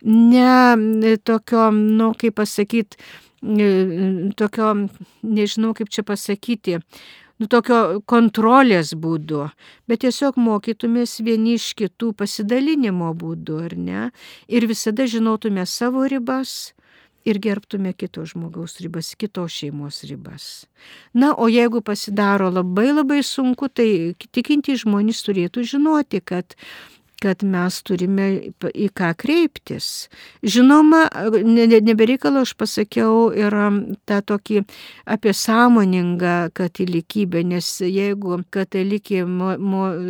B: ne tokio, nu, kaip pasakyti, tokio, nežinau kaip čia pasakyti, nu, tokio kontrolės būdu, bet tiesiog mokytumės vieni iš kitų pasidalinimo būdu, ar ne? Ir visada žinotume savo ribas ir gerbtume kito žmogaus ribas, kitos šeimos ribas. Na, o jeigu pasidaro labai labai sunku, tai tikintys žmonės turėtų žinoti, kad kad mes turime į ką kreiptis. Žinoma, nebereikalo aš pasakiau ir tą tokį apie sąmoningą katalikybę, nes jeigu katalikė,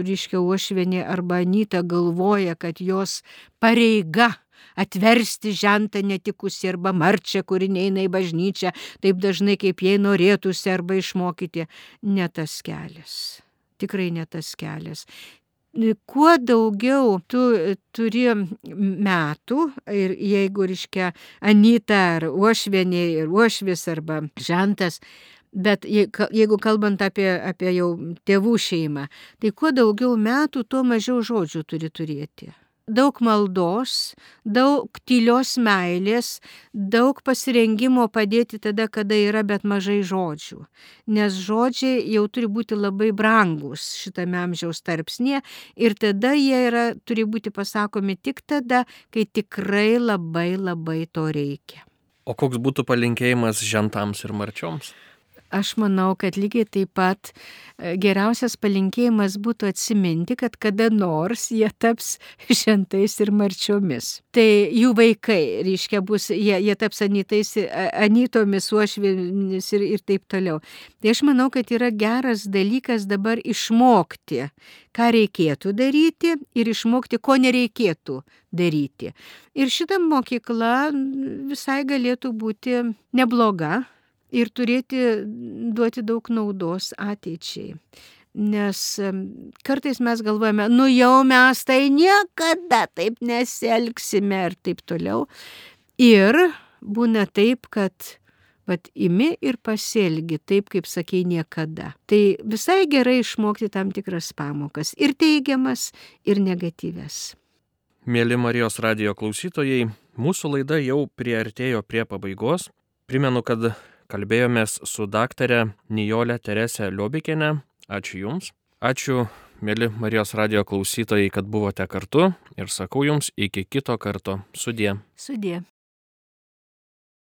B: ryškia uošvienė arba anyta galvoja, kad jos pareiga atversti žentą netikusi arba marčią, kuri neina į bažnyčią, taip dažnai kaip jai norėtųsi arba išmokyti, ne tas kelias. Tikrai ne tas kelias. Kuo daugiau tu turi metų ir jeigu, reiškia, Anita ar Uošvienė ir Uošvis arba Žentas, bet jeigu kalbant apie, apie jau tėvų šeimą, tai kuo daugiau metų, tuo mažiau žodžių turi turėti daug maldos, daug tylios meilės, daug pasirengimo padėti tada, kada yra bet mažai žodžių. Nes žodžiai jau turi būti labai brangus šitame amžiaus tarpsnėje ir tada jie yra, turi būti pasakomi tik tada, kai tikrai labai labai to reikia.
A: O koks būtų palinkėjimas žentams ir marčioms?
B: Aš manau, kad lygiai taip pat e, geriausias palinkėjimas būtų atsiminti, kad kada nors jie taps žentais ir marčiomis. Tai jų vaikai, reiškia, bus, jie, jie taps anytais, anytomis, uošvinis ir, ir taip toliau. Tai aš manau, kad yra geras dalykas dabar išmokti, ką reikėtų daryti ir išmokti, ko nereikėtų daryti. Ir šita mokykla visai galėtų būti nebloga ir turėti, duoti daug naudos ateičiai. Nes kartais mes galvojame, nu jau mes tai niekada taip nesielgsime ir taip toliau. Ir būna taip, kad Vat imi ir pasielgi taip, kaip sakei niekada. Tai visai gerai išmokti tam tikras pamokas. Ir teigiamas, ir negatyves.
A: Mėly Marijos radio klausytojai, mūsų laida jau priartėjo prie pabaigos. Primenu, kad Kalbėjomės su daktarė Nijolė Teresė Liobikinė. Ačiū Jums. Ačiū, mėly Marijos radio klausytojai, kad buvote kartu ir sakau Jums iki kito karto. Sudie.
B: Sudie.